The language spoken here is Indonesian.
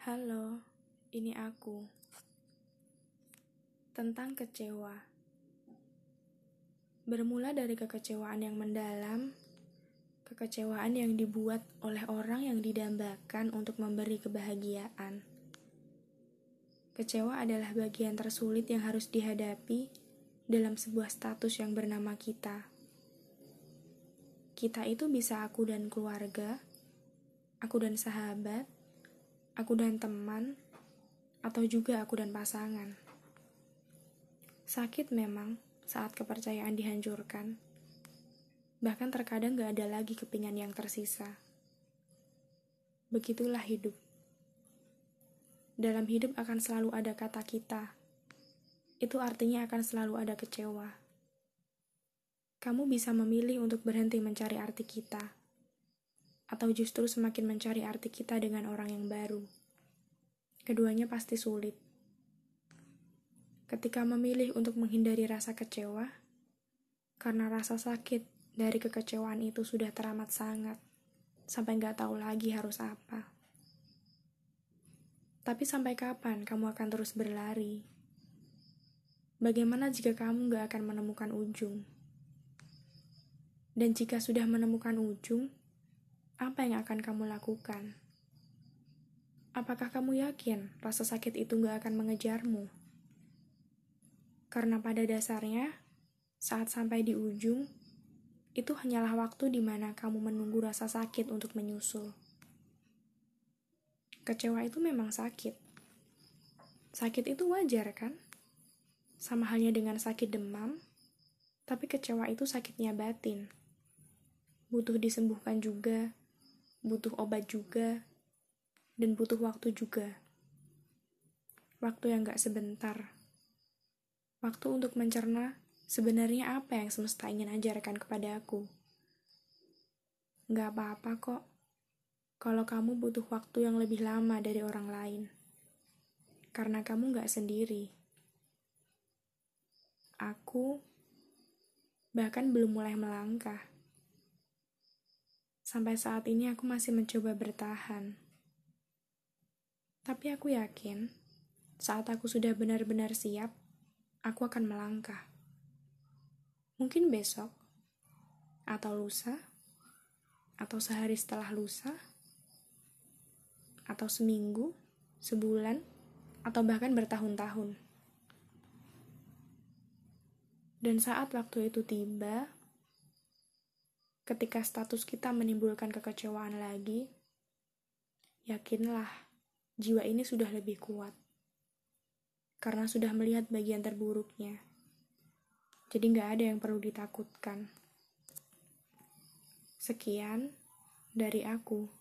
Halo, ini aku. Tentang kecewa. Bermula dari kekecewaan yang mendalam, kekecewaan yang dibuat oleh orang yang didambakan untuk memberi kebahagiaan. Kecewa adalah bagian tersulit yang harus dihadapi dalam sebuah status yang bernama kita. Kita itu bisa aku dan keluarga, aku dan sahabat, aku dan teman, atau juga aku dan pasangan. Sakit memang saat kepercayaan dihancurkan. Bahkan terkadang gak ada lagi kepingan yang tersisa. Begitulah hidup. Dalam hidup akan selalu ada kata kita. Itu artinya akan selalu ada kecewa. Kamu bisa memilih untuk berhenti mencari arti kita, atau justru semakin mencari arti kita dengan orang yang baru. Keduanya pasti sulit. Ketika memilih untuk menghindari rasa kecewa, karena rasa sakit dari kekecewaan itu sudah teramat sangat, sampai nggak tahu lagi harus apa. Tapi sampai kapan kamu akan terus berlari? Bagaimana jika kamu nggak akan menemukan ujung? Dan jika sudah menemukan ujung, apa yang akan kamu lakukan? Apakah kamu yakin rasa sakit itu gak akan mengejarmu? Karena pada dasarnya, saat sampai di ujung, itu hanyalah waktu di mana kamu menunggu rasa sakit untuk menyusul. Kecewa itu memang sakit. Sakit itu wajar kan? Sama halnya dengan sakit demam, tapi kecewa itu sakitnya batin butuh disembuhkan juga, butuh obat juga, dan butuh waktu juga. Waktu yang gak sebentar. Waktu untuk mencerna sebenarnya apa yang semesta ingin ajarkan kepada aku. Gak apa-apa kok, kalau kamu butuh waktu yang lebih lama dari orang lain. Karena kamu gak sendiri. Aku bahkan belum mulai melangkah. Sampai saat ini aku masih mencoba bertahan. Tapi aku yakin, saat aku sudah benar-benar siap, aku akan melangkah. Mungkin besok, atau lusa, atau sehari setelah lusa, atau seminggu, sebulan, atau bahkan bertahun-tahun. Dan saat waktu itu tiba, ketika status kita menimbulkan kekecewaan lagi, yakinlah jiwa ini sudah lebih kuat. Karena sudah melihat bagian terburuknya. Jadi nggak ada yang perlu ditakutkan. Sekian dari aku.